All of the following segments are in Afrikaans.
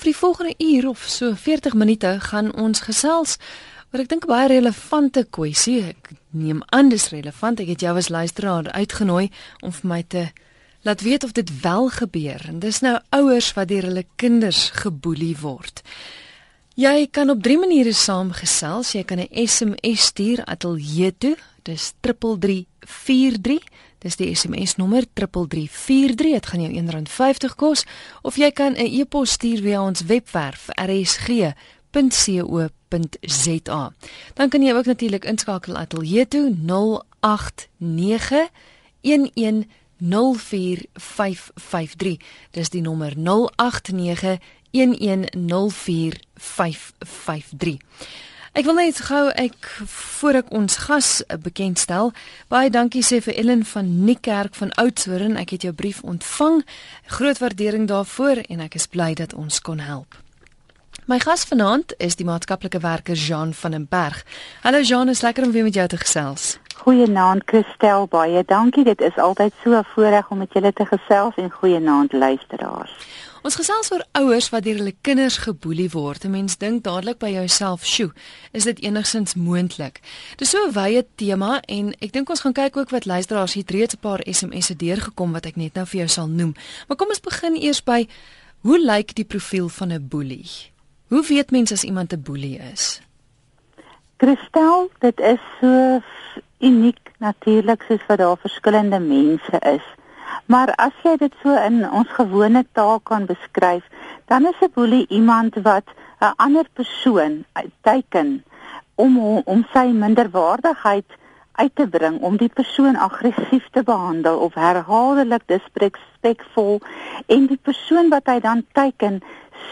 Vir die volgende uur of so 40 minute gaan ons gesels oor ek dink 'n baie relevante kwessie. Ek neem aan dis relevant. Ek het jou as luisteraar uitgenooi om vir my te laat weet of dit wel gebeur. En dis nou ouers wat deur hulle kinders geboelie word. Jy kan op drie maniere saamgesels. Jy kan 'n SMS stuur ateljee toe. Dis 3343. Dis die SMS nommer 3343. Dit gaan jou R1.50 kos of jy kan 'n e-pos stuur via ons webwerf rsg.co.za. Dan kan jy ook natuurlik inskakel ateljee toe 089 1104553. Dis die nommer 089 1104553. Ek wil net gou ek voor ek ons gas eh, bekendstel. Baie dankie sê vir Ellen van Niekerk van Oudtshoorn. Ek het jou brief ontvang. Groot waardering daarvoor en ek is bly dat ons kon help. My gas vanaand is die maatskaplike werker Jean van den Berg. Hallo Jean, is lekker om weer met jou te gesels. Goeienaand Christel, baie dankie. Dit is altyd so 'n voorreg om met julle te gesels en goeienaand luisteraars. Ons gesels oor ouers wat deur hulle kinders geboelie word. 'n Mens dink dadelik by jouself, "Sjoe, is dit enigsins moontlik?" Dis so 'n wye tema en ek dink ons gaan kyk ook wat luisteraars het reeds 'n paar SMS'e deurgekom wat ek net nou vir jou sal noem. Maar kom ons begin eers by hoe lyk die profiel van 'n boelie? Hoe weet mens as iemand 'n boelie is? Christel, dit is so uniek natuurlik soos wat daar verskillende mense is. Maar as jy dit so in ons gewone taal kan beskryf, dan is 'n boelie iemand wat 'n ander persoon teiken om om sy minderwaardigheid uit te bring om die persoon aggressief te behandel of herhaaldelik disrespekvol en die persoon wat hy dan teiken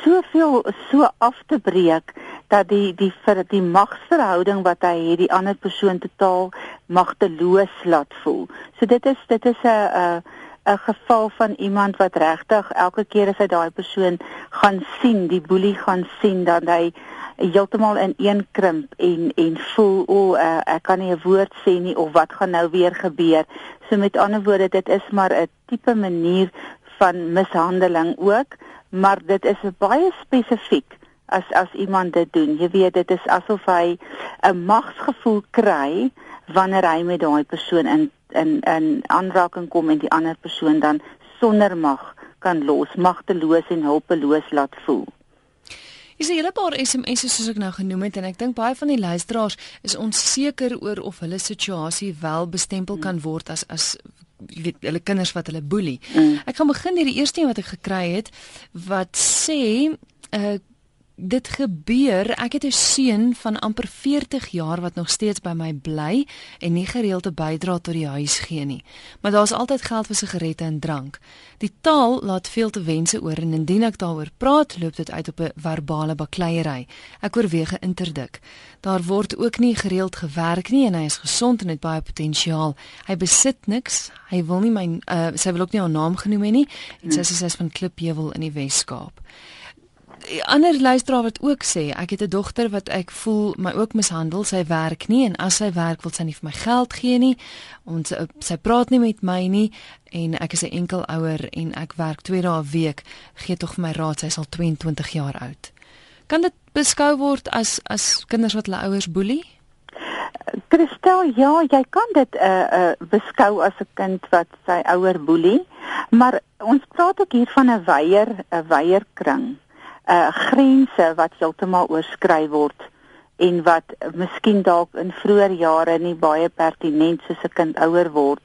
soveel so af te breek dat die die vir die magsverhouding wat hy het die ander persoon totaal magteloos laat voel. So dit is dit is 'n 'n geval van iemand wat regtig elke keer as hy daai persoon gaan sien, die boelie gaan sien dat hy heeltemal in een krimp en en voel o, uh, ek kan nie 'n woord sê nie of wat gaan nou weer gebeur. So met ander woorde, dit is maar 'n tipe manier van mishandeling ook, maar dit is baie spesifiek as as iemand dit doen. Jy weet, dit is asof hy 'n magsgevoel kry wanneer hy met daai persoon in in in aanraking kom en die ander persoon dan sonder mag kan los, magteloos en hulpeloos laat voel. Is 'n hele paar SMS'e soos ek nou genoem het en ek dink baie van die luisteraars is onseker oor of hulle situasie wel bestempel kan word as as jy weet hulle kinders wat hulle boelie. Mm. Ek gaan begin hier die eerste een wat ek gekry het wat sê 'n uh, eh, dit gebeur. Ek het 'n seun van amper 40 jaar wat nog steeds by my bly en nie gereeld te bydra tot die huis gee nie. Maar daar's altyd geld vir sigarette en drank. Die taal laat veel te wense oor en indien ek daaroor praat, loop dit uit op 'n verbale bakleierery. Ek oorweeg 'n interdik. Daar word ook nie gereeld gewerk nie en hy is gesond en het baie potensiaal. Hy besit niks. Hy wil nie my uh, sy wil ook nie haar naam genoem hê nie. En sy sê sy is van Klipheuwel in die Wes-Kaap ander luisteraar wat ook sê ek het 'n dogter wat ek voel my ook mishandel. Sy werk nie en as sy werk wil sy nie vir my geld gee nie ons sy praat nie met my nie en ek is 'n enkel ouer en ek werk 2 dae 'n week. Gee tog vir my raad sy is al 22 jaar oud. Kan dit beskou word as as kinders wat hulle ouers boelie? Kristel ja jy kan dit uh, uh, beskou as 'n kind wat sy ouer boelie maar ons praat ook hier van 'n weier 'n weierkring uh grense wat heeltemal oorskry word en wat miskien dalk in vroeë jare nie baie pertinent soos 'n kind ouer word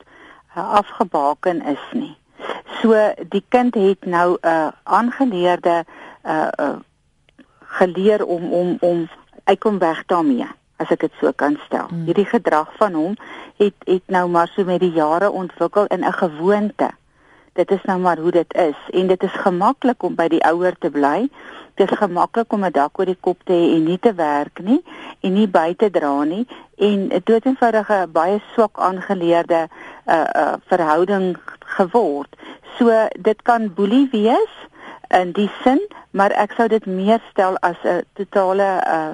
uh, afgebaken is nie. So die kind het nou 'n uh, aangeleerde uh, uh geleer om om om uitkom weg daarmee as ek dit so kan stel. Hmm. Hierdie gedrag van hom het het nou maar so met die jare ontwikkel in 'n gewoonte dit is nou maar hoe dit is en dit is gemaklik om by die ouer te bly. Dit is gemaklik om 'n dak oor die kop te hê en nie te werk nie en nie by te dra nie en 'n doeteenvoudige baie swak aangeleerde 'n uh, uh, verhouding geword. So dit kan boelie wees in die sin, maar ek sou dit meer stel as 'n totale uh,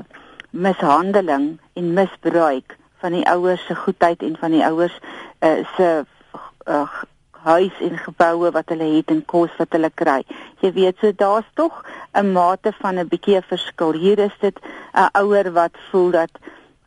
mishandeling en misbruik van die ouers se goedheid en van die ouers uh, se uh, huis en geboue wat hulle het en kos wat hulle kry. Jy weet, so daar's tog 'n mate van 'n bietjie 'n verskil. Hier is dit 'n ouer wat voel dat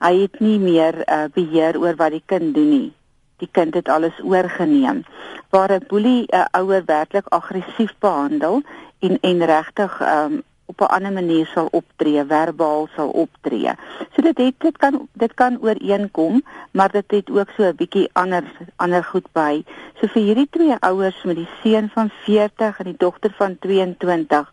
hy het nie meer uh, beheer oor wat die kind doen nie. Die kind het alles oorgeneem. Waar 'n boelie 'n ouer werklik aggressief behandel en en regtig um, op 'n ander manier sal optree, verbaal sal optree. So dit het dit kan dit kan ooreenkom, maar dit het ook so 'n bietjie ander ander goed by. So vir hierdie twee ouers met die seun van 40 en die dogter van 22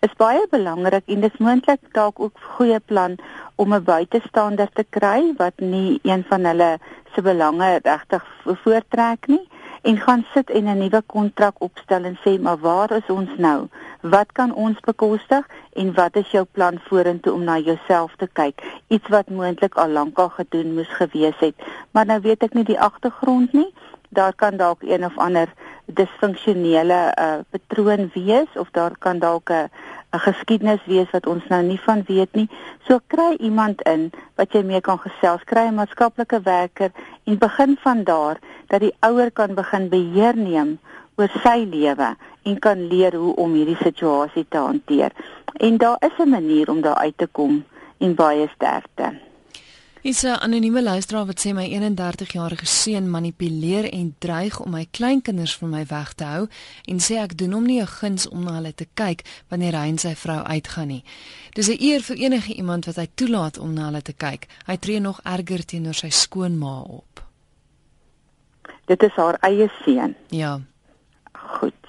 is baie belangrik en dit is moontlik dalk ook goeie plan om 'n buitestander te kry wat nie een van hulle se belange regtig voortrek nie en gaan sit en 'n nuwe kontrak opstel en sê maar waar is ons nou? Wat kan ons bekostig en wat is jou plan vorentoe om na jouself te kyk? Iets wat moontlik al lank al gedoen moes gewees het, maar nou weet ek nie die agtergrond nie. Daar kan dalk een of ander disfunksionele uh, patroon wees of daar kan dalk 'n 'n geskiedenis wees wat ons nou nie van weet nie. So kry iemand in wat jy mee kan gesels, kry 'n maatskaplike werker en begin van daar dat die ouer kan begin beheer neem oor sy lewe en kan leer hoe om hierdie situasie te hanteer. En daar is 'n manier om daar uit te kom en baie sterkte. Is 'n anonieme luisteraar wat sê my 31-jarige seun manipuleer en dreig om my kleinkinders van my weg te hou en sê ek doen hom nie 'n guns om na hulle te kyk wanneer hy en sy vrou uitgaan nie. Dis 'n eer vir enige iemand wat hy toelaat om na hulle te kyk. Hy tree nog erger teenoor sy skoonma op. Dit is haar eie seun. Ja. Goed.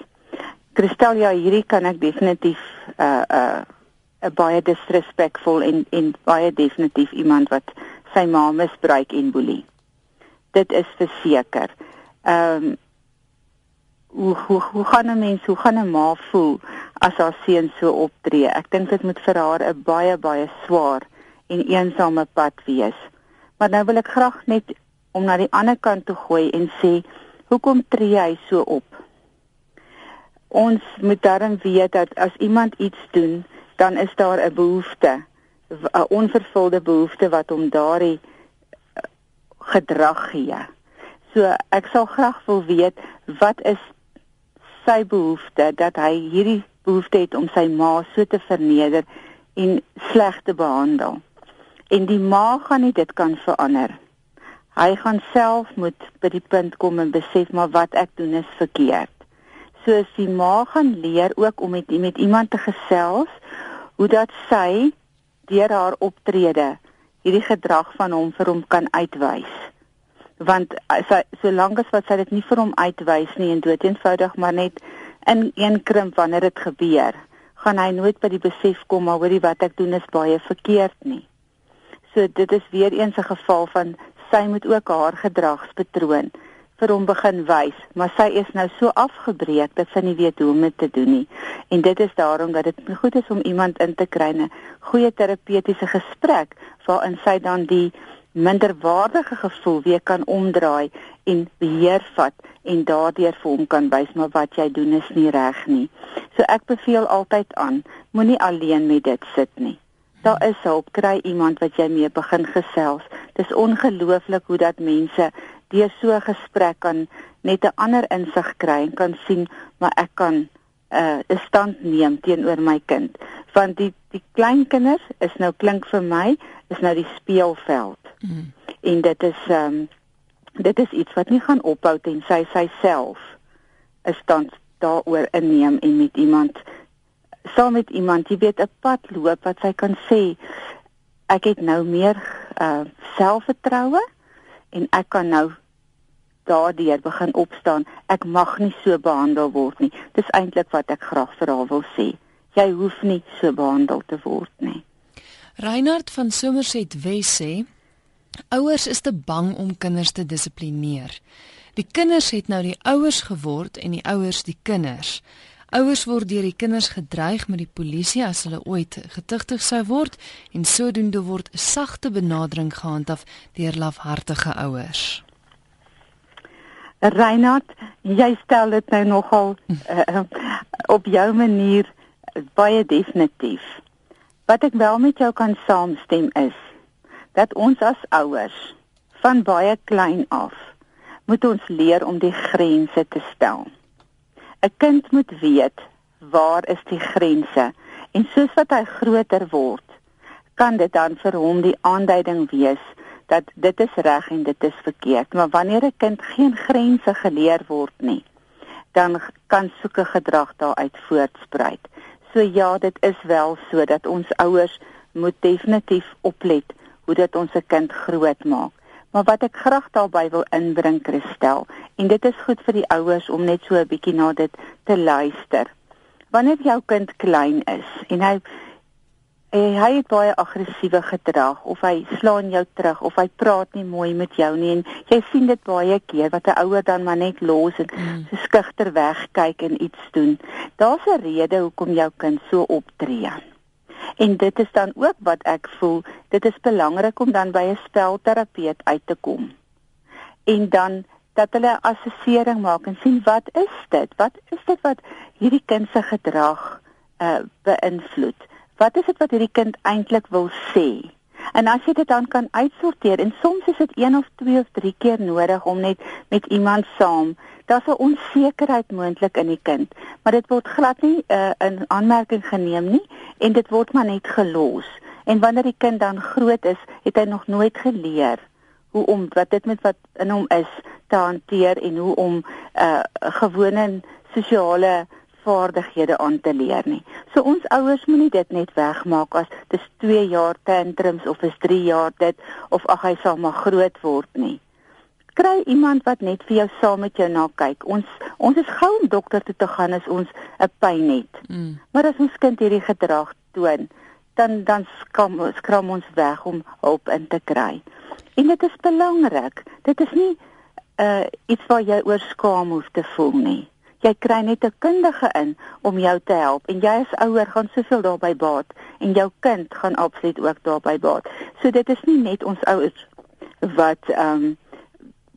Kristal, ja, hierdie kan ek definitief uh, uh, 'n baie disrespectful en en baie definitief iemand wat sy ma misbruik en boelie. Dit is verseker. Ehm um, hoe hoe hoe gaan 'n mens, hoe gaan 'n ma voel as haar seun so optree? Ek dink dit moet vir haar 'n baie baie swaar en eensame pad wees. Maar nou wil ek graag net om na die ander kant toe gooi en sê, hoekom tree hy so op? Ons moet darm weet dat as iemand iets doen, dan is daar 'n behoefte 'n onvervulde behoefte wat hom daardie eh, gedrag gee. So ek sal graag wil weet wat is sy behoefte dat hy hierdie behoefte het om sy ma so te verneder en sleg te behandel. En die ma gaan nie dit kan verander. Hy gaan self moet by die punt kom en besef maar wat ek doen is verkeerd. So as die ma gaan leer ook om met met iemand te gesels hoe dat sy deur haar optrede hierdie gedrag van hom vir hom kan uitwys. Want sy solank as wat sy dit nie vir hom uitwys nie en dood eenvoudig maar net in een krimp wanneer dit gebeur, gaan hy nooit by die besef kom maar hoorie wat ek doen is baie verkeerd nie. So dit is weer eens 'n geval van sy moet ook haar gedragspatroon vir hom begin wys, maar sy is nou so afgebreek dat sy nie weet hoe om dit te doen nie. En dit is daarom dat dit goed is om iemand in te kry 'n goeie terapeutiese gesprek waarin sy dan die minderwaardige gevoel weer kan omdraai en beheer vat en daardeur vir hom kan wys maar wat jy doen is nie reg nie. So ek beveel altyd aan, moenie alleen met dit sit nie. Daar is hulp, kry iemand wat jy mee begin gesels. Dis ongelooflik hoe dat mense deur so 'n gesprek kan net 'n ander insig kry en kan sien maar ek kan 'n uh, 'n stand neem teenoor my kind want die die kleinkinders is nou klink vir my is nou die speelveld mm. en dit is ehm um, dit is iets wat nie gaan ophou ten sy sy self 'n stand daaroor inneem en met iemand saam met iemand jy weet 'n pad loop wat sy kan sê ek het nou meer uh selfvertroue en ek kan nou daardeur begin opstaan. Ek mag nie so behandel word nie. Dis eintlik wat ek graag vir haar wil sê. Jy hoef nie so behandel te word nie. Reinhard van Somerset Wes sê ouers is te bang om kinders te dissiplineer. Die kinders het nou die ouers geword en die ouers die kinders. Ouers word deur die kinders gedreig met die polisie as hulle ooit getuigtig sou word en sodoende word 'n sagte benadering gehandhaaf deur lafhartige ouers. Reinhard, jy stel dit nou nogal uh, op jou manier baie definitief. Wat ek wel met jou kan saamstem is dat ons as ouers van baie klein af moet ons leer om die grense te stel. 'n Kind moet weet waar is die grense en soos wat hy groter word, kan dit dan vir hom die aanduiding wees dat dit is reg en dit is verkeerd. Maar wanneer 'n kind geen grense geleer word nie, dan kan soeke gedrag daaruit voortspruit. So ja, dit is wel so dat ons ouers moet definitief oplet hoe dit ons se kind grootmaak. Maar wat ek graag daarby wil inbring Christel en dit is goed vir die ouers om net so 'n bietjie na dit te luister. Wanneer jou kind klein is en hy En hy het baie aggressiewe gedrag of hy slaan jou terug of hy praat nie mooi met jou nie en jy sien dit baie keer wat 'n ouer dan maar net los en mm. so skugter wegkyk en iets doen. Daar's 'n rede hoekom jou kind so optree. En dit is dan ook wat ek voel, dit is belangrik om dan by 'n spelterapeut uit te kom. En dan dat hulle assessering maak en sien wat is dit? Wat is dit wat hierdie kind se gedrag uh beïnvloed? wat is dit wat hierdie kind eintlik wil sê? En as jy dit dan kan uitsorteer en soms is dit een of twee of drie keer nodig om net met iemand saam, daar's 'n onsekerheid moontlik in die kind, maar dit word glad nie uh, in aanmerking geneem nie en dit word maar net gelos. En wanneer die kind dan groot is, het hy nog nooit geleer hoe om wat dit met wat in hom is te hanteer en hoe om 'n uh, gewone sosiale vaardighede aan te leer nie. So ons ouers moenie dit net wegmaak as dis 2 jaar tantrums of is 3 jaar dit of ag hy sal maar groot word nie. Kry iemand wat net vir jou saam met jou na kyk. Ons ons is gou om dokter toe te gaan as ons 'n pyn het. Mm. Maar as ons kind hierdie gedrag toon, dan dan skram skram ons weg om hulp in te kry. En dit is belangrik. Dit is nie uh iets waar jy oor skaam hoef te voel nie jy kry net 'n kundige in om jou te help en jy as ouer gaan soveel daarby baat en jou kind gaan absoluut ook daarby baat. So dit is nie net ons ouers wat ehm um,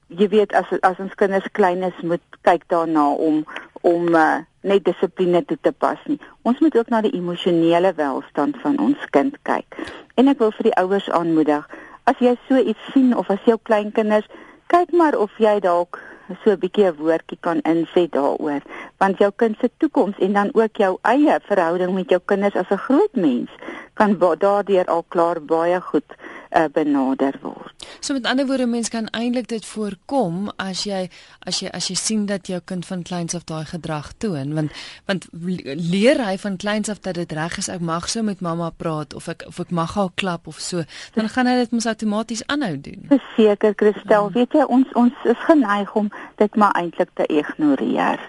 jy weet as as ons kinders klein is moet kyk daarna om om uh, net dissipline toe te pas nie. Ons moet ook na die emosionele welstand van ons kind kyk. En ek wil vir die ouers aanmoedig, as jy so iets sien of as jou kleinkinders kyk maar of jy dalk so 'n bietjie 'n woordjie kan inset daaroor. Want jou kind se toekoms en dan ook jou eie verhouding met jou kinders as 'n groot mens kan daardeur al klaar baie goed uh, benader word. So met ander woorde mens kan eintlik dit voorkom as jy as jy as jy sien dat jou kind van kleins af daai gedrag toon want want leer hy van kleins af dat dit reg is ek mag so met mamma praat of ek of ek mag haar klap of so dan gaan hy dit mos outomaties aanhou doen. Verseker Christel, ja. weet jy ons ons is geneig om dit maar eintlik te ignoreer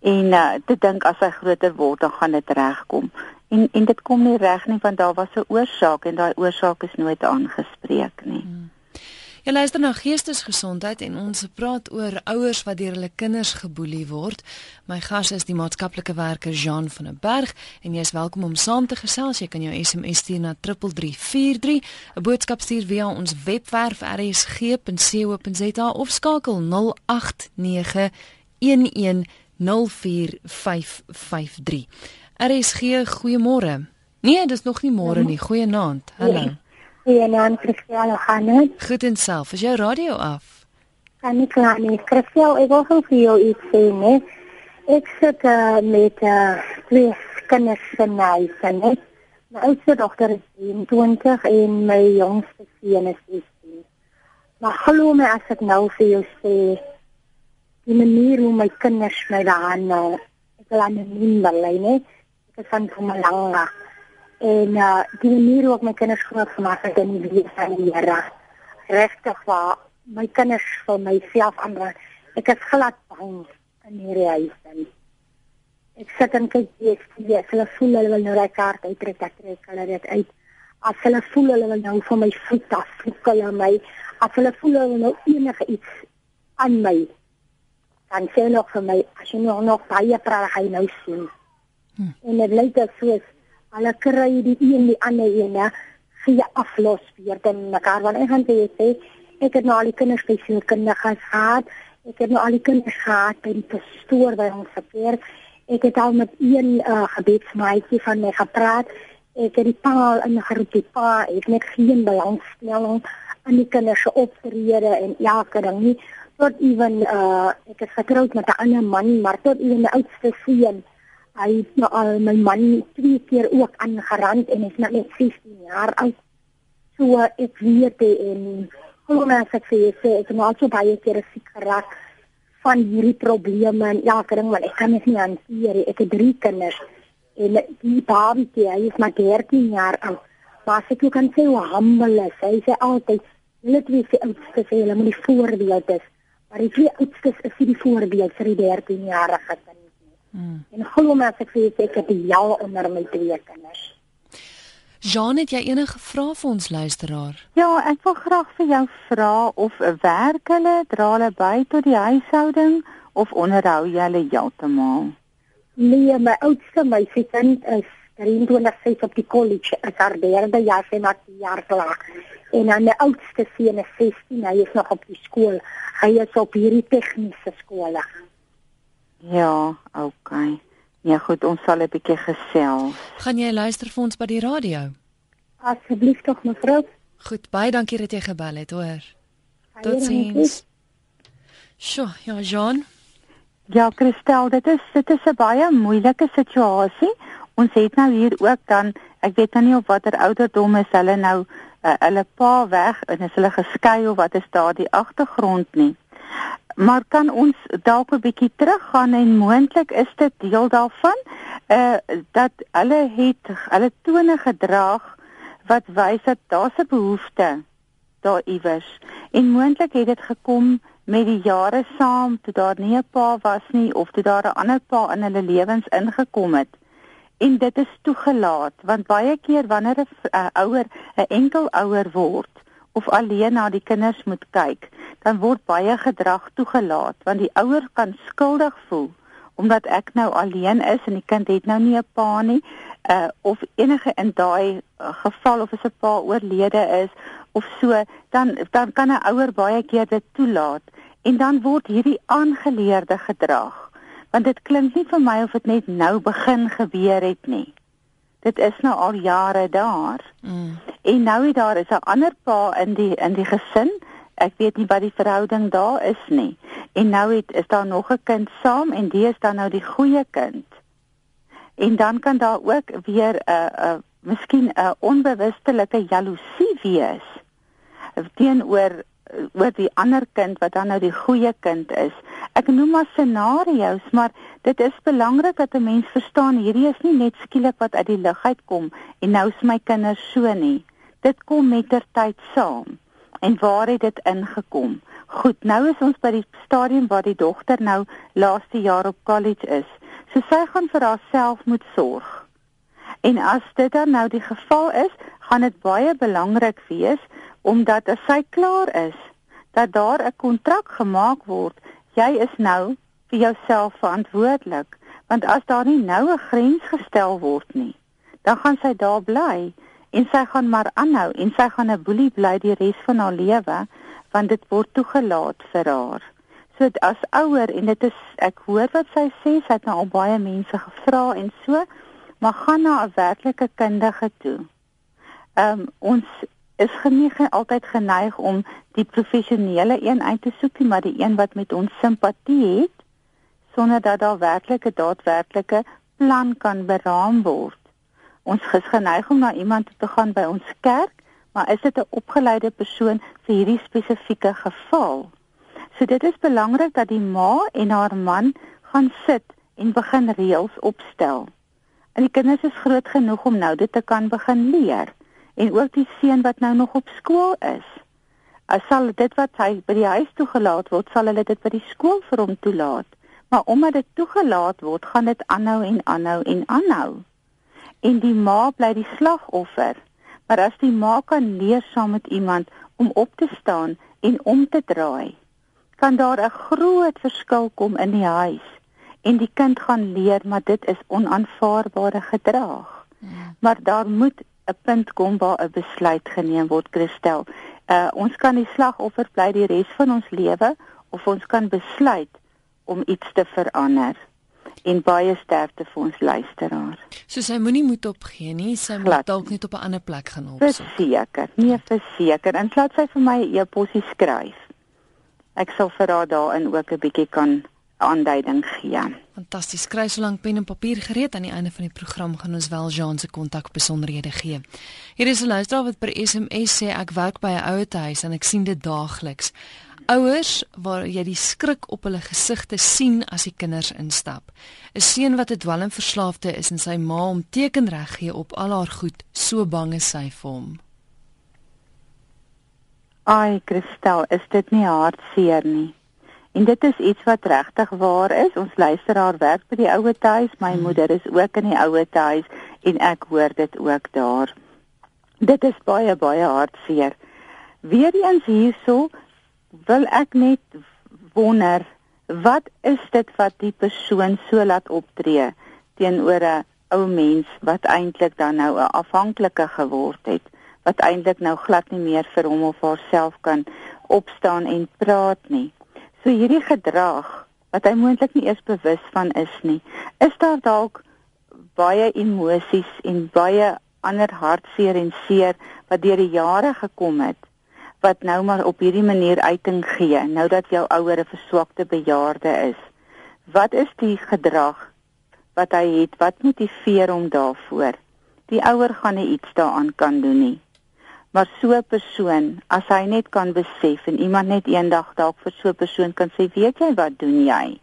en uh, te dink as hy groter word dan gaan dit regkom en en dit kom nie reg nie want daar was 'n oorsaak en daai oorsaak is nooit aangespreek nie. Hmm. Jy luister na Geestesgesondheid en ons praat oor ouers wat deur hulle kinders geboelie word. My gas is die maatskaplike werker Jean van der Berg en jy is welkom om saam te gesels. Jy kan jou SMS stuur na 3343, 'n boodskap stuur via ons webwerf rsg.co.za of skakel 089 11045553. RSG, goeiemôre. Nee, dis nog nie môre nie. Goeienaand. Hallo. Goeienaand, Christel, dit? Goed en self. Is jou radio af? Kan nie klaar nie. Christel, ek wil gou vir jou iets sê, nee. Ek sit uh, met uh, twee kinders van my, nee. My oudste dogter is 20 en my jongste seun is 16. Maar glo my as ek nou vir jou sê, die manier hoe my kinders my daan, ek laat my nie bly nie van Mpumalanga. En uh die manier hoe ek my kinders groot gemaak het in die lewe van die Here. Regtig waar my kinders vir myself aanraak. Ek is glad bang in hierdie huis dan. Ek sit en kyk ek sien hulle voel hulle wil nou daai kaart uittrek, ek trek hulle dit uit. As hulle voel hulle wil nou vir my voet af, voet hulle my. As hulle voel hulle nou enige iets aan my. Dan sê hulle vir my, as jy nog nog baie praat, hy nou sien. Hmm. En dit lyk dit soos hulle kry die een die ander een, ja, gee aflos weer dan mekaar want ek gaan sê ek het nou al die kinders by sy kinders gehad. Ek het nou al die kinders gehad by die pastoor by ons verkeer. Ek het al met een uh, gebedsmaatjie van my gepraat. Ek het die pa in geroep die pa het net geen belangstelling aan die kinders se optrede en elke ding nie. tot ewen uh ek is getroud met 'n ander man, maar tot ewen my oudste seun hy het nou al my man twee keer ook aangerand en is nou net 16 jaar oud. So ek weet en hoe mense ek sê ek het nou al so baie keer siek geraak van hierdie probleme en elke ding wat ek kan nie hanteer. Ek het drie kinders en die babatjie, hy is maar 13 jaar oud. Maar as ek kan sê hoe humble is, hy sê altyd, hulle twee se oudste sê hulle moet die voorbeeld is. Maar die twee oudste is vir die voorbeeld vir die 13 jarige kind. Hmm. En glo my as ek sê ek het die ja onder my twee kinders. Jean, het jy enige vrae vir ons luisteraar? Ja, ek wil graag vir jou vra of werk hulle, dra hulle by tot die huishouding of onderhou jy hulle heeltemal? Nee, my oudste meisiekind is 23 sy op die college, is haar derde jaar sy maak die jaar klaar. En dan my oudste seun is 16, hy is nog op die skool. Hy is op hierdie tegniese skool. Ja, okay. Ja goed, ons sal 'n bietjie gesels. Gaan jy luister vir ons by die radio? Asseblief tog mevrou. Goed, baie dankie dat jy gebel het, hoor. Totsiens. Sjoe, ja, Jean. Ja, Christel, dit is dit is 'n baie moeilike situasie. Ons het nou hier ook dan, ek weet nou nie op watter ouderdom is hulle nou uh, hulle pa weg en is hulle geskei of wat is daar die agtergrond nie. Maar kan ons dalk 'n bietjie teruggaan en moontlik is dit deel daarvan uh dat hulle het hulle tone gedrag wat wys dat daar 'n behoefte daar iewers. En moontlik het dit gekom met die jare saam toe daar nie 'n pa was nie of toe daar 'n ander pa in hulle lewens ingekom het. En dit is toegelaat want baie keer wanneer 'n uh, ouer 'n enkel ouer word of alleen na die kinders moet kyk dan word baie gedrag toegelaat want die ouer kan skuldig voel omdat ek nou alleen is en die kind het nou nie 'n pa nie uh of enige in daai uh, geval of as 'n pa oorlede is of so dan dan kan 'n ouer baie keer dit toelaat. En dan word hierdie aangeleerde gedrag want dit klink nie vir my of dit net nou begin gebeur het nie dit is nou al jare daar mm. en nou het daar is 'n ander pa in die in die gesin ek weet nie wat die verhouding daar is nie. En nou het is daar nog 'n kind saam en die is dan nou die goeie kind. En dan kan daar ook weer 'n uh, 'n uh, miskien 'n uh, onbewustelike jaloesie wees teenoor oor die ander kind wat dan nou die goeie kind is. Ek noem maar scenario's, maar dit is belangrik dat 'n mens verstaan hierdie is nie net skielik wat uit die lug uitkom en nou is my kinders so nie. Dit kom met ter tyd saam. En waar het dit ingekom? Goed, nou is ons by die stadium waar die dogter nou laaste jaar op college is. So sy gaan vir haarself moet sorg. En as dit dan nou die geval is, gaan dit baie belangrik wees omdat as sy klaar is, dat daar 'n kontrak gemaak word. Jy is nou vir jouself verantwoordelik, want as daar nie nou 'n grens gestel word nie, dan gaan sy daar bly en sy gaan maar aanhou en sy gaan 'n boelie bly die res van haar lewe want dit word toegelaat vir haar. So as ouer en dit is ek hoor wat sy sê, sy het nou al baie mense gevra en so, maar gaan na 'n werklike kundige toe. Ehm um, ons is geneig altyd geneig om die professionele een uit te soek, maar die een wat met ons simpatie het sonder dat daar werklike daadwerklike plan kan beraam word. Ons is geneig om na iemand te gaan by ons kerk, maar is dit 'n opgeleide persoon vir hierdie spesifieke geval? So dit is belangrik dat die ma en haar man gaan sit en begin reëls opstel. En die kinders is groot genoeg om nou dit te kan begin leer en ook die seun wat nou nog op skool is. As sal dit wat hy by die huis toegelaat word, sal hulle dit by die skool vir hom toelaat. Maar omdat dit toegelaat word, gaan dit aanhou en aanhou en aanhou en die ma bly die slagoffer. Maar as die ma kan leer saam met iemand om op te staan en om te draai, kan daar 'n groot verskil kom in die huis en die kind gaan leer maar dit is onaanvaarbare gedrag. Ja. Maar daar moet 'n punt kom waar 'n besluit geneem word, Christel. Uh ons kan die slagoffer bly die res van ons lewe of ons kan besluit om iets te verander en baie sterkte vir ons luisteraar. So sy moenie moed opgee nie, sy moet dalk net op 'n ander plek gaan opsoek. Verseker, nee verseker. En laat sy vir my 'n e-posie skryf. ek sal vir haar daarin ook 'n bietjie kan aanduiding gee. Fantasties. Kry so lank pen en papier gereed aan die einde van die program gaan ons wel Jean se kontak besonderhede gee. Hier is 'n luisteraar wat per SMS sê ek werk by 'n ouerhuis en ek sien dit daagliks. Ouers waar jy die skrik op hulle gesigte sien as die kinders instap. 'n Seun wat 'n dwelmverslaafde is en sy ma hom tekenreg gee op al haar goed, so bang is sy vir hom. Ai, Kristel, is dit nie hartseer nie? En dit is iets wat regtig waar is. Ons luisteraar werk by die ouer huis. My hmm. moeder is ook in die ouer huis en ek hoor dit ook daar. Dit is baie baie hartseer. Weereens hierso wil ek net wonder wat is dit wat die persoon so laat optree teenoor 'n ou mens wat eintlik dan nou 'n afhanklike geword het wat eintlik nou glad nie meer vir hom of haarself kan opstaan en praat nie. So hierdie gedrag wat hy moontlik nie eens bewus van is nie, is daar dalk baie emosies en baie ander hartseer en seer wat deur die jare gekom het wat nou maar op hierdie manier uiting gee nou dat jou ouer 'n verswakte bejaarde is. Wat is die gedrag wat hy het? Wat motiveer hom daarvoor? Die ouer gaan nie iets daaraan kan doen nie. Maar so 'n persoon, as hy net kan besef en iemand net eendag dalk vir so 'n persoon kan sê, "Weet jy wat doen jy?"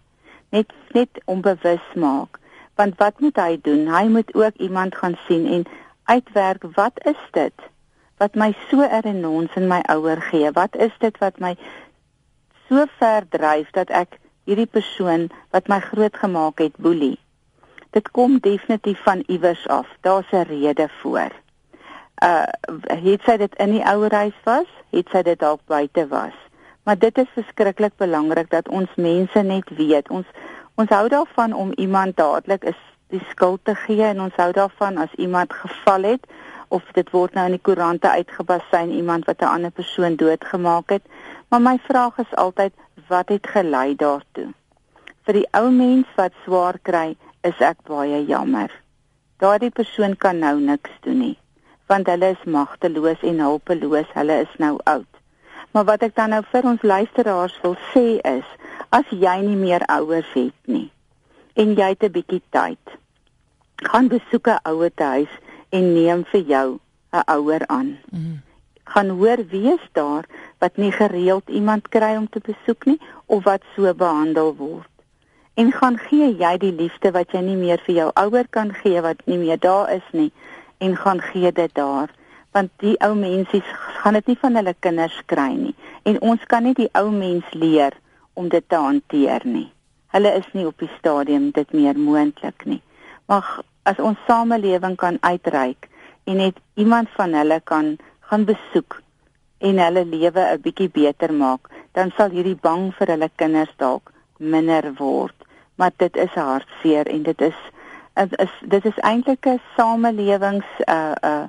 Net net onbewus maak. Want wat moet hy doen? Hy moet ook iemand gaan sien en uitwerk wat is dit wat my so erinons in my ouer gee? Wat is dit wat my so ver dryf dat ek hierdie persoon wat my grootgemaak het boelie? Dit kom definitief van iewers af. Daar's 'n rede voor uh het sy dit in die ouerhuis was, het sy dit dalk buite was. Maar dit is verskriklik belangrik dat ons mense net weet. Ons ons hou daarvan om iemand dadelik is die skuld te gee en ons hou daarvan as iemand geval het of dit word nou in die koerante uitgebasyn iemand wat 'n ander persoon doodgemaak het. Maar my vraag is altyd wat het gelei daartoe? Vir die ou mens wat swaar kry, is ek baie jammer. Daardie persoon kan nou niks doen nie want hulle is magteloos en hulpeloos, hulle is nou oud. Maar wat ek dan nou vir ons luisteraars wil sê is, as jy nie meer ouers het nie en jy het 'n bietjie tyd, gaan besoek 'n ouer huis en neem vir jou 'n ouer aan. Mm. Gaan hoor wie is daar wat nie gereeld iemand kry om te besoek nie of wat so behandel word. En gaan gee jy die liefde wat jy nie meer vir jou ouer kan gee wat nie meer daar is nie en gaan gee dit daar want die ou mensies gaan dit nie van hulle kinders kry nie en ons kan nie die ou mens leer om dit te hanteer nie. Hulle is nie op die stadium dit meer moontlik nie. Maar as ons samelewing kan uitreik en net iemand van hulle kan gaan besoek en hulle lewe 'n bietjie beter maak, dan sal hierdie bang vir hulle kinders dalk minder word. Maar dit is hartseer en dit is is, is dit is eintlik 'n samelewings uh uh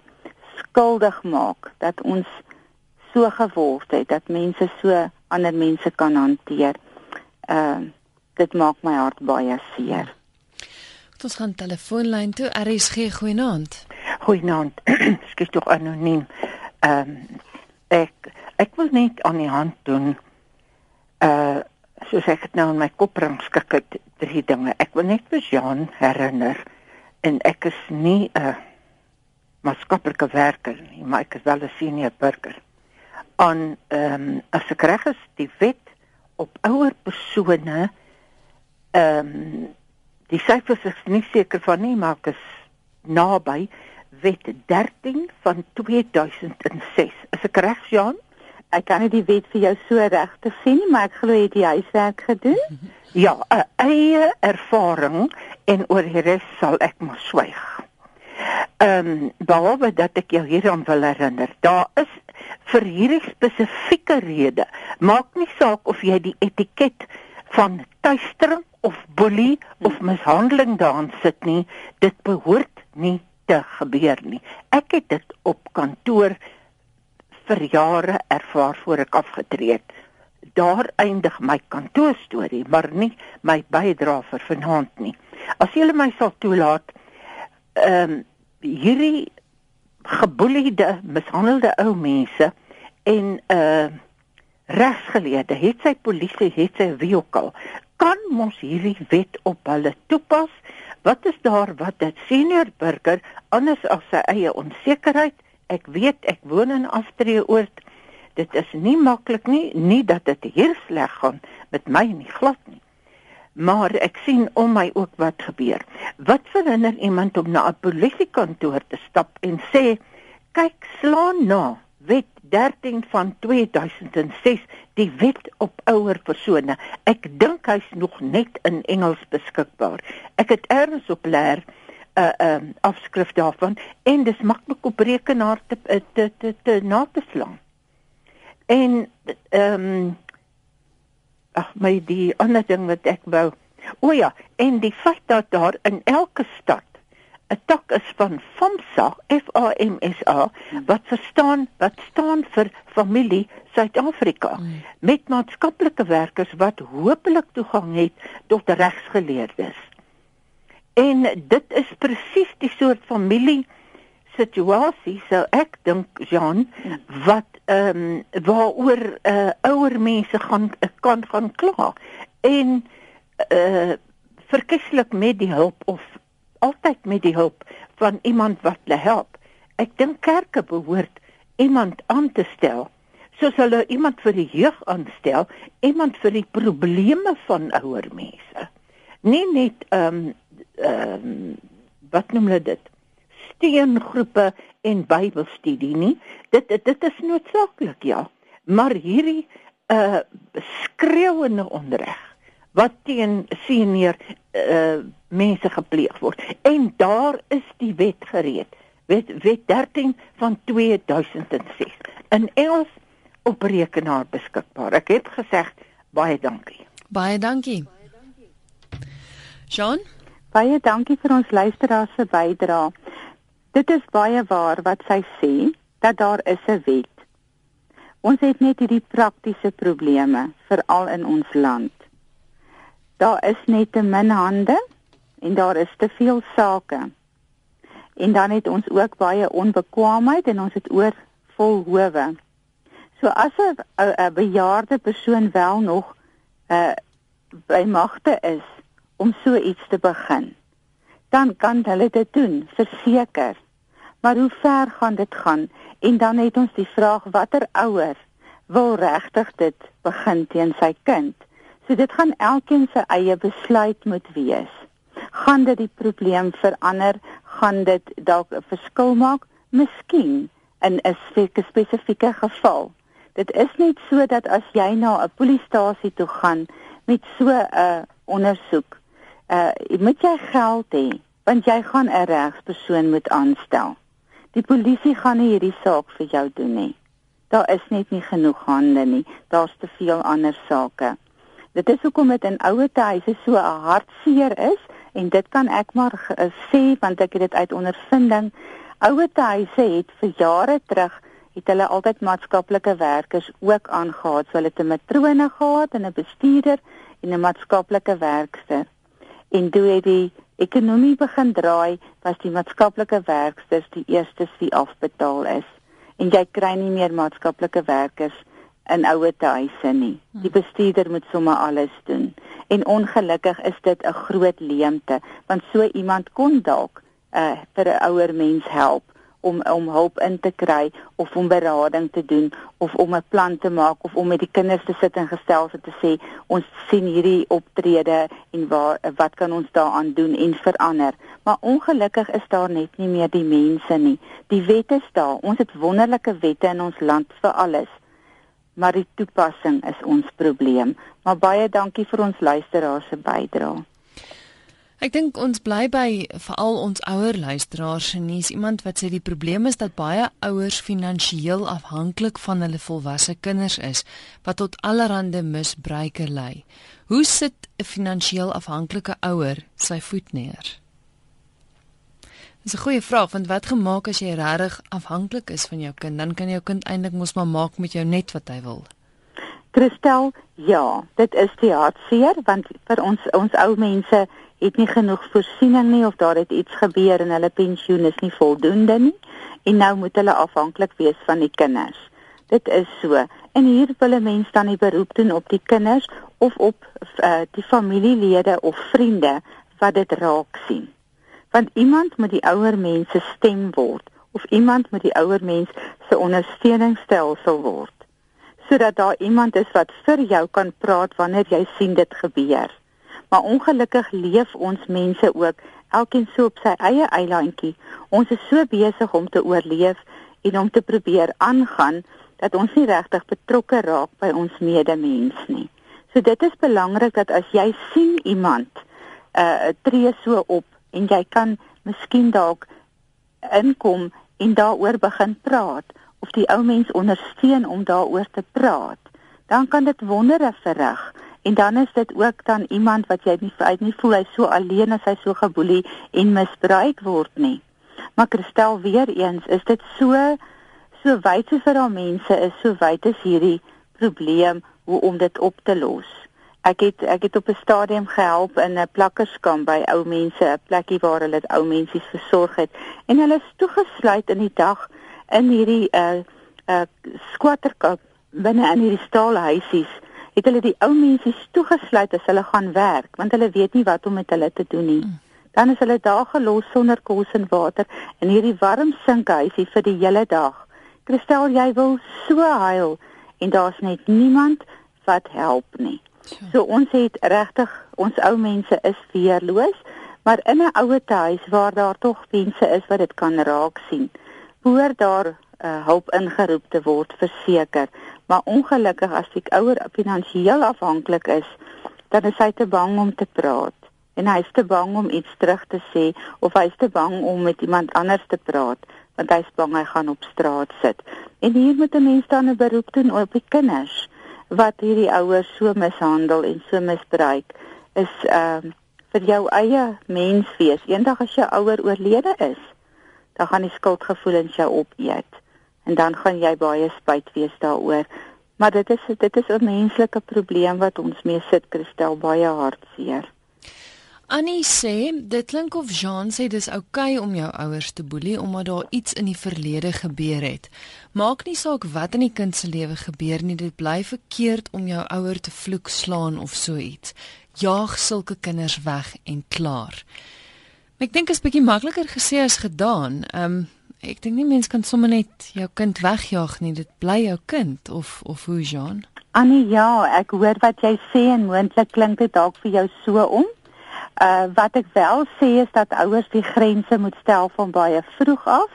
skuldig maak dat ons so geword het dat mense so ander mense kan hanteer. Uh dit maak my hart baie seer. Ons gaan telefoonlyn toe. RSG goeienaand. Goeienaand. Skiet tog anoniem. Ehm um, ek ek wil net aan die hand doen uh soos ek dit nou in my kop bring skik het drie dinge. Ek wil net vir Jean herinner en ek is nie 'n maatskaplike werker nie, maar ek is wel 'n senior burger. On ehm um, as ek reg is, die wet op ouer persone ehm um, die syfers is nie seker van nie, maar ek is naby wet 13 van 2006. Is ek reg, Jean? Ek kan nie die wet vir jou so regtig sien nie, maar ek glo jy het die huiswerk gedoen. Ja, 'n eie ervaring en oor die res sal ek maar swyg. Ehm um, behalwe dat ek jou hieraan wil herinner, daar is vir hierdie spesifieke rede, maak nie saak of jy die etiket van tuistering of boelie of mishandeling daarin sit nie, dit behoort nie te gebeur nie. Ek het dit op kantoor vir jare ervaar voor ek afgetree het. Daar eindig my kantoorstorie, maar nie my bydrae vir vanaand nie. As julle my sal toelaat, ehm um, hierdie geboeliede, mishandelde ou mense en uh regsgeleerde, het sy polisie, het sy wie ook al, kan mos hierdie wet op hulle toepas. Wat is daar wat dit senior burger anders as sy eie onsekerheid? Ek weet ek woon in Astreeoord. Dit is nie maklik nie, nie dat dit hier sleg gaan met my nie glad nie. Maar ek sien om my ook wat gebeur. Wat verhinder iemand om na 'n polisiekantoor te stap en sê, "Kyk, slaan na wet 13 van 2006 die wet op ouer persone. Ek dink hy's nog net in Engels beskikbaar. Ek het erns op leer 'n uh, 'n uh, afskrif daarvan en dis maklik op rekenaar te te te, te, te na te slaan. En ehm um, ag my die ander ding wat ek wou. O ja, en die feit dat daar in elke stad 'n tak is van FAMSA, F A M S A, wat verstaan wat staan vir familie Suid-Afrika mm. met maatskaplike werkers wat hopelik toegang het tot regsgeleerdes. En dit is presies die soort familie situasie sou ek dink Jean wat ehm um, waaroor uh, ouer mense gaan kan gaan kla en uh, verkieslik met die hulp of altyd met die hulp van iemand wat hulle help. Ek dink kerke behoort iemand aan te stel soos hulle iemand vir die jeug aanstel, iemand vir die probleme van ouer mense. Nie net ehm um, ehm um, wat noem hulle dit? Steengroepe en Bybelstudie nie. Dit dit is noodsaaklik ja, maar hierdie uh skreeuende onreg wat teen senior uh mense gepleeg word. En daar is die wet gereed. Wet wet 13 van 2006 in Engels op rekenaar beskikbaar. Ek het gesê baie dankie. Baie dankie. Sean, baie dankie vir ons luisteraars se bydrae. Dit is baie waar wat sy sê dat daar is 'n wet. Ons het net hierdie praktiese probleme veral in ons land. Daar is net te min hande en daar is te veel sake. En dan het ons ook baie onbekwaamheid en ons het oor vol howe. So as 'n bejaarde persoon wel nog uh, by magte is om so iets te begin, dan kan hulle dit doen, verseker. Maar hoe ver gaan dit gaan? En dan het ons die vraag watter ouer wil regtig dit begin teen sy kind? So dit gaan elkeen se eie besluit moet wees gaan dit die probleem verander, gaan dit dalk 'n verskil maak? Miskien in 'n spesifieke geval. Dit is net so dat as jy na 'n polisiestasie toe gaan met so 'n ondersoek, uh moet jy geld hê, want jy gaan 'n regspersoon moet aanstel. Die polisie gaan nie hierdie saak vir jou doen nie. Daar is net nie genoeg hande nie. Daar's te veel ander sake. Dit is hoekom dit in ouer huise so 'n hartseer is en dit kan ek maar uh, sê want ek het dit uit ondervinding ouer huise het vir jare terug het hulle altyd maatskaplike werkers ook aangehaat so hulle het 'n matrone gehad en 'n bestuurder en 'n maatskaplike werkster en toe het die ekonomie begin draai was die maatskaplike werksters die eerstes wie afbetaal is en jy kry nie meer maatskaplike werkers in ouer huise nie. Die bestuurder moet sommer alles doen. En ongelukkig is dit 'n groot leemte, want so iemand kon dalk uh, vir 'n ouer mens help om om hulp in te kry of om berading te doen of om 'n plan te maak of om met die kinders te sit en gesels en te sê ons sien hierdie optrede en waar wat kan ons daaraan doen en verander. Maar ongelukkig is daar net nie meer die mense nie. Die wette is daar. Ons het wonderlike wette in ons land vir alles maar die toepassing is ons probleem. Maar baie dankie vir ons luisteraars se bydrae. Ek dink ons bly by veral ons ouer luisteraars en nie iemand wat sê die probleem is dat baie ouers finansiëel afhanklik van hulle volwasse kinders is wat tot allerlei misbruike lei. Hoe sit 'n finansiëel afhanklike ouer sy voet neer? Dis 'n goeie vraag want wat gemaak as jy regtig afhanklik is van jou kind, dan kan jou kind eintlik mos maar maak met jou net wat hy wil. Christel, ja, dit is die hartseer want vir ons ons ou mense het nie genoeg voorsiening nie of daar het iets gebeur en hulle pensioen is nie voldoende nie en nou moet hulle afhanklik wees van die kinders. Dit is so En hier wil 'n mens dan die beroep doen op die kinders of op uh, die familielede of vriende wat dit raak sien. Want iemand moet die ouer mense stem word of iemand moet die ouer mens se ondersteuningsstelsel word sodat daar iemand is wat vir jou kan praat wanneer jy sien dit gebeur. Maar ongelukkig leef ons mense ook elkeen so op sy eie eilandjie. Ons is so besig om te oorleef en om te probeer aangaan dat ons nie regtig betrokke raak by ons medemens nie. So dit is belangrik dat as jy sien iemand uh tree so op en jy kan miskien dalk inkom en daaroor begin praat of die ou mens ondersteun om daaroor te praat, dan kan dit wondere verrig. En dan is dit ook dan iemand wat jy nie uit nie voel hy so alleen as hy so geboelie en misbruik word nie. Maar Christel weer eens, is dit so so wyd so vir al mense is so wyd is hierdie probleem hoe om dit op te los. Ek het ek het op 'n stadium gehelp in 'n plakkerskamp by ou mense, 'n plekkie waar hulle ou mense versorg het en hulle is toegesluit in die dag in hierdie uh uh squatterkamp binne in hierdie staalhuisies het hulle die ou mense toegesluit as hulle gaan werk want hulle weet nie wat om met hulle te doen nie. Dan is hulle daar gelos sonder kos en water in hierdie warm sinkhuisie vir die hele dag. Christel, jy wil so huil en daar's net niemand wat help nie. So ons het regtig ons ou mense is weerloos, maar in 'n ouer huis waar daar tog mense is wat dit kan raak sien, behoort daar uh, hulp ingeroep te word verseker. Maar ongelukkig as die ouer finansiëel afhanklik is, dan is hy te bang om te praat en hy is te bang om iets terug te sê of hy is te bang om met iemand anders te praat want hy is bang hy gaan op straat sit. En hier moet 'n mens dan 'n beroep doen op die kinders wat hierdie ouers so mishandel en so misbruik is ehm uh, vir jou eie mens wees. Eendag as jou ouer oorlede is, dan gaan die skuldgevoelens jou opeet en dan gaan jy baie spyt wees daaroor. Maar dit is dit is 'n menslike probleem wat ons mee sit, Christel, baie hartseer. Annie sê dit klink of Jean sê dis oukei okay om jou ouers te boelie omdat daar iets in die verlede gebeur het. Maak nie saak wat in die kind se lewe gebeur nie, dit bly verkeerd om jou ouer te vloek, slaan of so iets. Jaag sulke kinders weg en klaar. Ek dink dit is bietjie makliker gesê as gedaan. Ehm um, ek dink nie mens kan sommer net jou kind wegjaag nie. Dit bly jou kind of of hoe Jean? Annie, ja, ek hoor wat jy sê en moontlik klink dit dalk vir jou so om. Uh wat ek wel sê is dat ouers die grense moet stel van baie vroeg af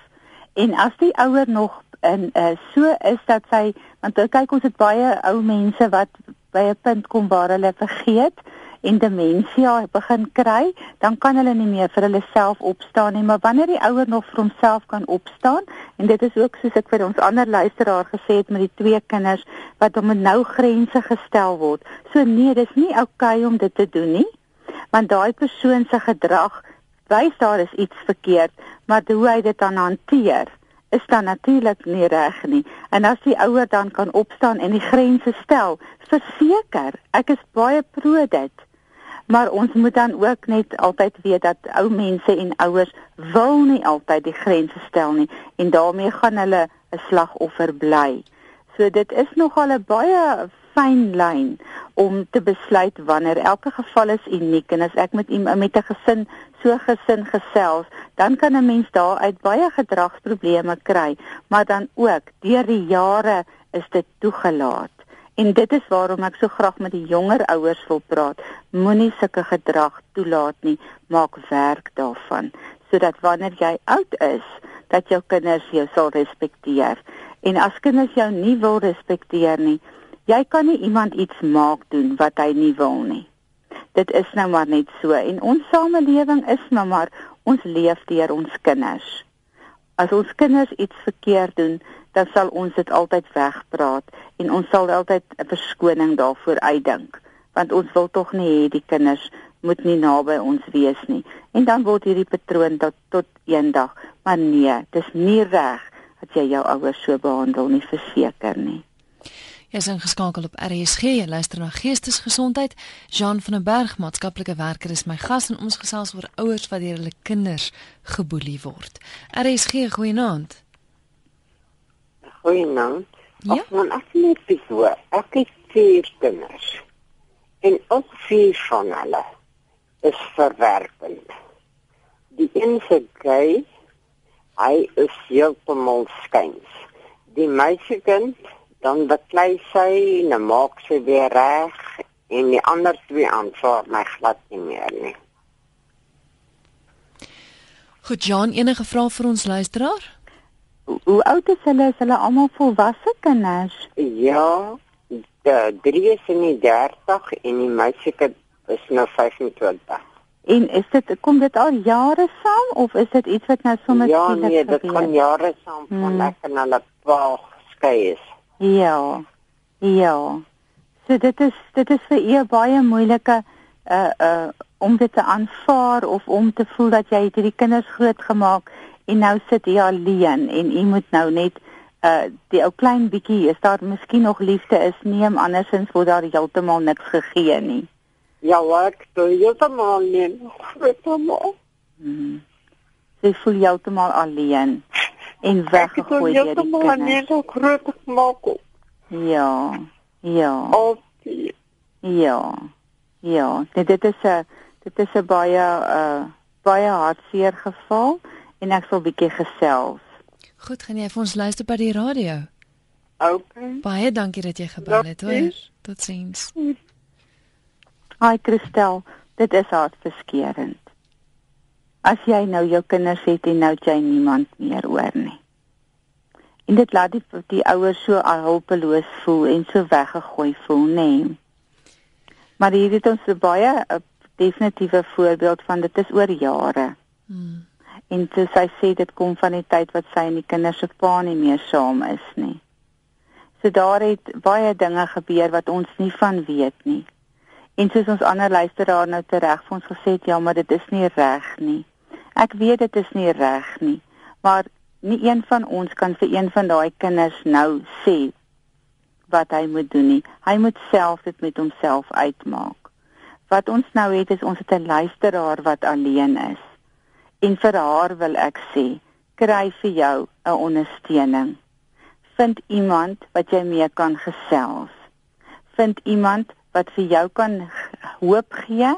en as die ouer nog in uh so is dat sy want kyk ons het baie ou mense wat by 'n punt kom waar hulle vergeet en demensie begin kry, dan kan hulle nie meer vir hulle self opstaan nie, maar wanneer die ouer nog vir homself kan opstaan en dit is ook soos ek vir ons ander luisteraar gesê het met die twee kinders wat hom nou grense gestel word. So nee, dis nie oukei okay om dit te doen nie want daai persoon se gedrag wys daar is iets verkeerd, maar hoe hy dit dan hanteer is dan natuurlik nie reg nie. En as die ouer dan kan opstaan en die grense stel, verseker, ek is baie pro dit. Maar ons moet dan ook net altyd weet dat ou mense en ouers wil nie altyd die grense stel nie en daarmee gaan hulle 'n slagoffer bly. So dit is nogal 'n baie fyn lyn om te besluit wanneer elke geval is uniek en as ek met iemand met 'n gesin so gesin gesels, dan kan 'n mens daaruit baie gedragsprobleme kry, maar dan ook deur die jare is dit toegelaat. En dit is waarom ek so graag met die jonger ouers wil praat. Moenie sulke gedrag toelaat nie, maak werk daarvan sodat wanneer jy oud is, dat jou kinders jou sal respekteer. En as kinders jou nie wil respekteer nie, jy kan nie iemand iets maak doen wat hy nie wil nie. Dit is nou maar net so en ons samelewing is nou maar ons leef deur ons kinders. As ons kinders iets verkeerd doen, dan sal ons dit altyd wegpraat en ons sal altyd 'n verskoning daarvoor uitdink, want ons wil tog nie hê die kinders moet nie naby ons wees nie. En dan word hierdie patroon tot tot eendag, maar nee, dis nie reg dat jy jou ouers so behandel nie, verseker nie. Jy is ingeskakel op RSG, jy luister na Geestesgesondheid. Jean van der Berg, maatskaplike werker is my gas en ons gesels oor ouers wat deur hulle kinders geboelie word. RSG, goeienaand. Goeienaand. Ja. Ag man, as net so, ek het vier kinders. En al vier van hulle is verwerpend. Die een se gay, hy is heeltemal skuins. Die meisiekind dan beklei sy en maak sy weer reg en die ander twee aanvaar my glad nie meer nie. Goed, Jan, enige vrae vir ons luisteraar? Hoe, oud is hulle? Is hulle almal volwasse kinders? Ja, die drie is in die 30 en die meisiekind is nou 25. En is dit kom dit al jare saam of is dit iets wat nou sommer Ja, nee, dit gebeur? gaan jare saam van Hmm. ek en hulle pa geskei is. Ja. Ja. So dit is dit is vir u 'n baie moeilike uh uh om dit te aanvaar of om te voel dat jy hierdie kinders grootgemaak en nou sit jy alleen en u moet nou net uh die ou klein bietjie is daar miskien nog liefde is neem andersins word daar heeltemal niks gegee nie. Ja, ek toe heeltemal nie grootmaak. Hmm. Sy voel heeltemal alleen en Ek het weggegooi deur die heeltemal nie kinders. so grootmaak. Ja. Ja. Al Ja. Ja, dit dit is 'n dit is 'n baie uh baie hartseer geval en ek sal bietjie gesels. Goed, gaan jy vir ons luister by die radio? Okay. Baie dankie dat jy gebel het, hoor. Totsiens. Haai Christel, dit is hartverskeurende. As jy nou jou kinders het en nou jy niemand meer oor nie. En dit laat die die ouers so hulpeloos voel en so weggegooi voel, nê. Nee. Maar hier het ons 'n baie 'n definitiewe voorbeeld van dit is oor jare. Hmm. En toe sy sê dit kom van die tyd wat sy en die kinders se pa nie meer saam is nie. So daar het baie dinge gebeur wat ons nie van weet nie. En soos ons ander luisteraar nou tereg vir ons gesê het, ja, maar dit is nie reg nie. Ek weet dit is nie reg nie, maar nie een van ons kan vir een van daai kinders nou sê wat hy moet doen nie. Hy moet self dit met homself uitmaak. Wat ons nou het is ons het 'n luisteraar wat alleen is. En vir haar wil ek sê, kry vir jou 'n ondersteuning. Vind iemand wat jy mee kan gesels. Vind iemand wat vir jou kan hoop gee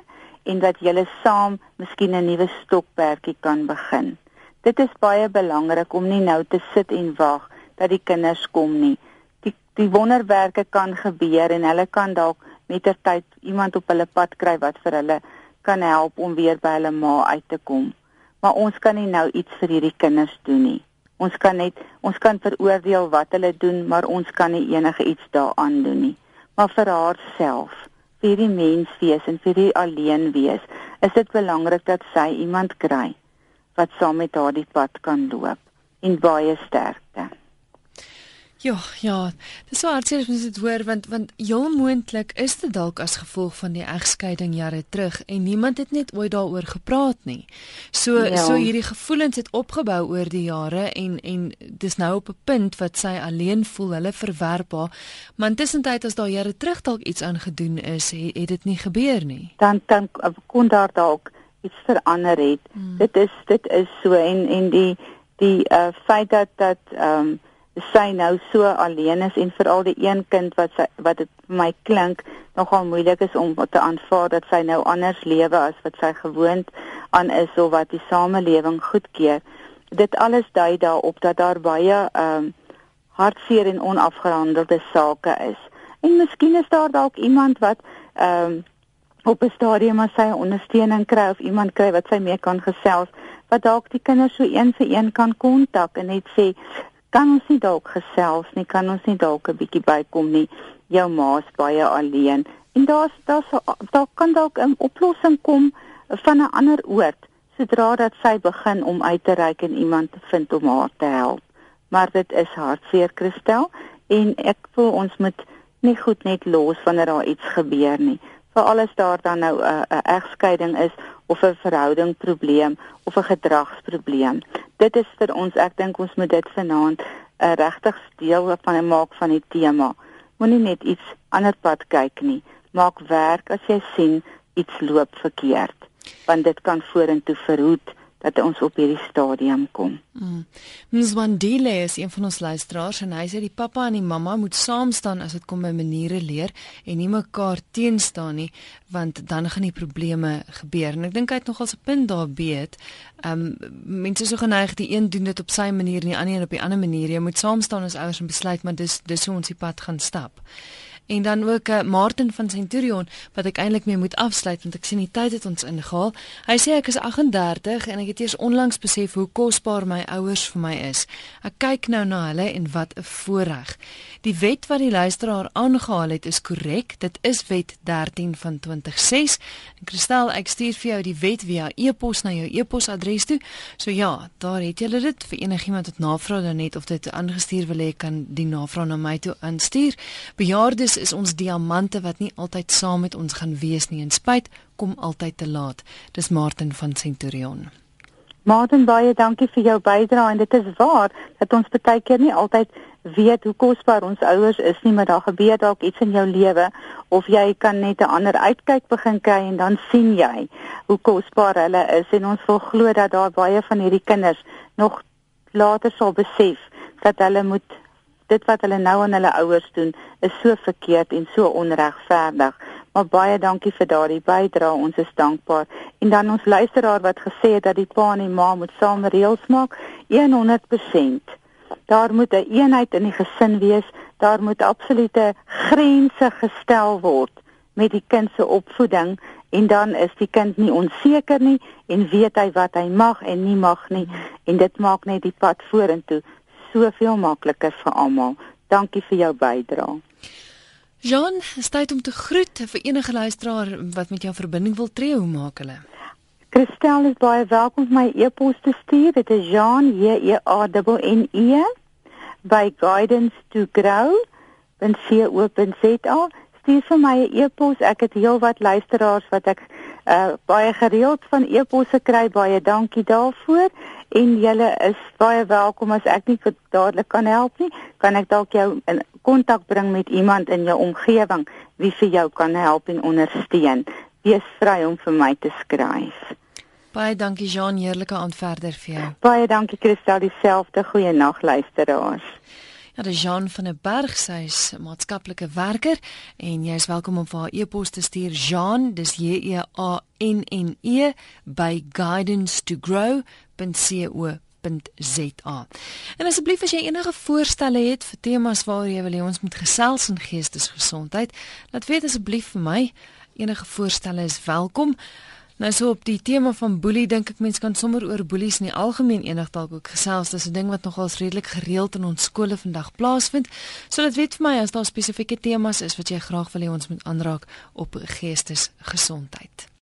en dat julle saam miskien 'n nuwe stokperdjie kan begin. Dit is baie belangrik om nie nou te sit en wag dat die kinders kom nie. Die die wonderwerke kan gebeur en hulle kan dalk mettertyd iemand op hulle pad kry wat vir hulle kan help om weer by hulle ma uit te kom. Maar ons kan nie nou iets vir hierdie kinders doen nie. Ons kan net ons kan veroordeel wat hulle doen, maar ons kan nie enige iets daaraan doen nie. Maar vir haarself, vir hierdie mens wees en vir hierdie alleen wees, is dit belangrik dat sy iemand kry wat saam met haar die pad kan loop en baie sterkte. Ja, ja. Dis so hartseer as mens dit hoor want want heel moontlik is dit dalk as gevolg van die egskeiding jare terug en niemand het net ooit daaroor gepraat nie. So Ja. so hierdie gevoelens het opgebou oor die jare en en dis nou op 'n punt wat sy alleen voel, hulle verwerp haar. Maar intussen as daar jare terug dalk iets aangedoen is, het, het dit nie gebeur nie. dan dan kon daar dalk iets verander het. Hmm. Dit is dit is so en en die die uh feit dat dat ehm um, sy nou so alleen is en veral die een kind wat sy wat dit vir my klink nogal moeilik is om te aanvaar dat sy nou anders lewe as wat sy gewoond aan is of wat die samelewing goedkeur. Dit alles dui daarop dat daar baie ehm um, hartseer en onafgehandelde sake is. En miskien is daar dalk iemand wat ehm um, op 'n stadium as sy ondersteuning kry of iemand kry wat sy mee kan gesels wat dalk die kinders so een vir een kan kontak en net sê kan ons nie dalk gesels nie kan ons nie dalk 'n bietjie bykom nie. Jou ma's baie alleen. En daar's daar's daar kan dalk 'n oplossing kom van 'n ander oord sodra dat sy begin om uit te reik en iemand te vind om haar te help. Maar dit is hartseer Christel en ek voel ons moet nie goed net los wanneer daar iets gebeur nie. Veral as daar dan nou 'n uh, 'n egskeiding is of 'n verhouding probleem of 'n gedragsprobleem. Dit is vir ons, ek dink ons moet dit vanaand 'n uh, regtig deel van maak van die tema. Moenie net iets ander pad kyk nie. Maak werk as jy sien iets loop verkeerd, want dit kan vorentoe verhoed dat ons op hierdie stadium kom. Mm. Mswandile is een van ons luisteraars en hy sê die pappa en die mamma moet saam staan as dit kom by maniere leer en nie mekaar teenstaan nie want dan gaan die probleme gebeur. En ek dink hy het nogal 'n punt daar beet. Um mense so geneig die een doen dit op sy manier en die ander een op die ander manier. Jy moet saam staan as ouers en besluit maar dis dis hoe ons die pad gaan stap. En dan ook uh, Martin van Centurion wat ek eintlik mee moet afsluit want ek sien die tyd het ons ingehaal. Hy sê ek is 38 en ek het eers onlangs besef hoe kosbaar my ouers vir my is. Ek kyk nou na hulle en wat 'n voorreg. Die wet wat die luisteraar aangehaal het is korrek. Dit is wet 13 van 2006. En Christel, ek stuur vir jou die wet via e-pos na jou e-posadres toe. So ja, daar het jy dit vir enigiemand wat navraag dan net of dit aangestuur wil hê kan die navraag na my toe aanstuur. Bejaardes is ons diamante wat nie altyd saam met ons gaan wees nie en spyt kom altyd te laat. Dis Martin van Centurion. Martin baie dankie vir jou bydrae en dit is waar dat ons baie keer nie altyd weet hoe kosbaar ons ouers is nie, maar daar gebeur dalk iets in jou lewe of jy kan net 'n ander uitkyk begin kry en dan sien jy hoe kosbaar hulle is en ons wil glo dat daar baie van hierdie kinders nog later sal besef dat hulle moet dit wat hulle nou aan hulle ouers doen is so verkeerd en so onregverdig. Maar baie dankie vir daardie bydrae. Ons is dankbaar. En dan ons luisteraar wat gesê het dat die pa en die ma moet saam reëls maak, 100%. Daar moet 'n een eenheid in die gesin wees. Daar moet absolute grense gestel word met die kind se opvoeding en dan is die kind nie onseker nie en weet hy wat hy mag en nie mag nie en dit maak net die pad vorentoe soveel makliker vir almal. Dankie vir jou bydrae. Jean, stay om te groet vir enige luisteraar wat met jou verbinding wil tree, hoe maak hulle? Christel is baie welkom om my e-pos te stuur. Dit is Jean J E A N E by guidance to grow. Dan sien op en sê al, stuur vir my 'n e-pos. Ek het heelwat luisteraars wat ek uh, baie gereeld van e-posse kry. Baie dankie daarvoor en julle is baie welkom as ek nie dadelik kan help nie, kan ek dalk jou in kontak bring met iemand in jou omgewing wie vir jou kan help en ondersteun. Wees vry om vir my te skryf. Baie dankie Jean, heerlike aand verder vir jou. Baie dankie Christel, dieselfde goeie nag luisteraars. Ja, dis Jean van der Berg, sy is maatskaplike werker en jy is welkom om vir haar e-pos te stuur Jean, dis J E A N N E by guidance to grow .co.za. En asseblief as jy enige voorstelle het vir temas waar jy wil hê ons moet gesels in geestesgesondheid, laat weet asseblief vir my. Enige voorstelle is welkom. Nou so op die tema van boelie dink ek mense kan sommer oor boelies in die algemeen enig dalk ook gesels. Dis 'n ding wat nogal redelik gereeld in ons skole vandag plaasvind. So dit weet vir my as daar spesifieke temas is wat jy graag wil hê ons moet aanraak op geestesgesondheid.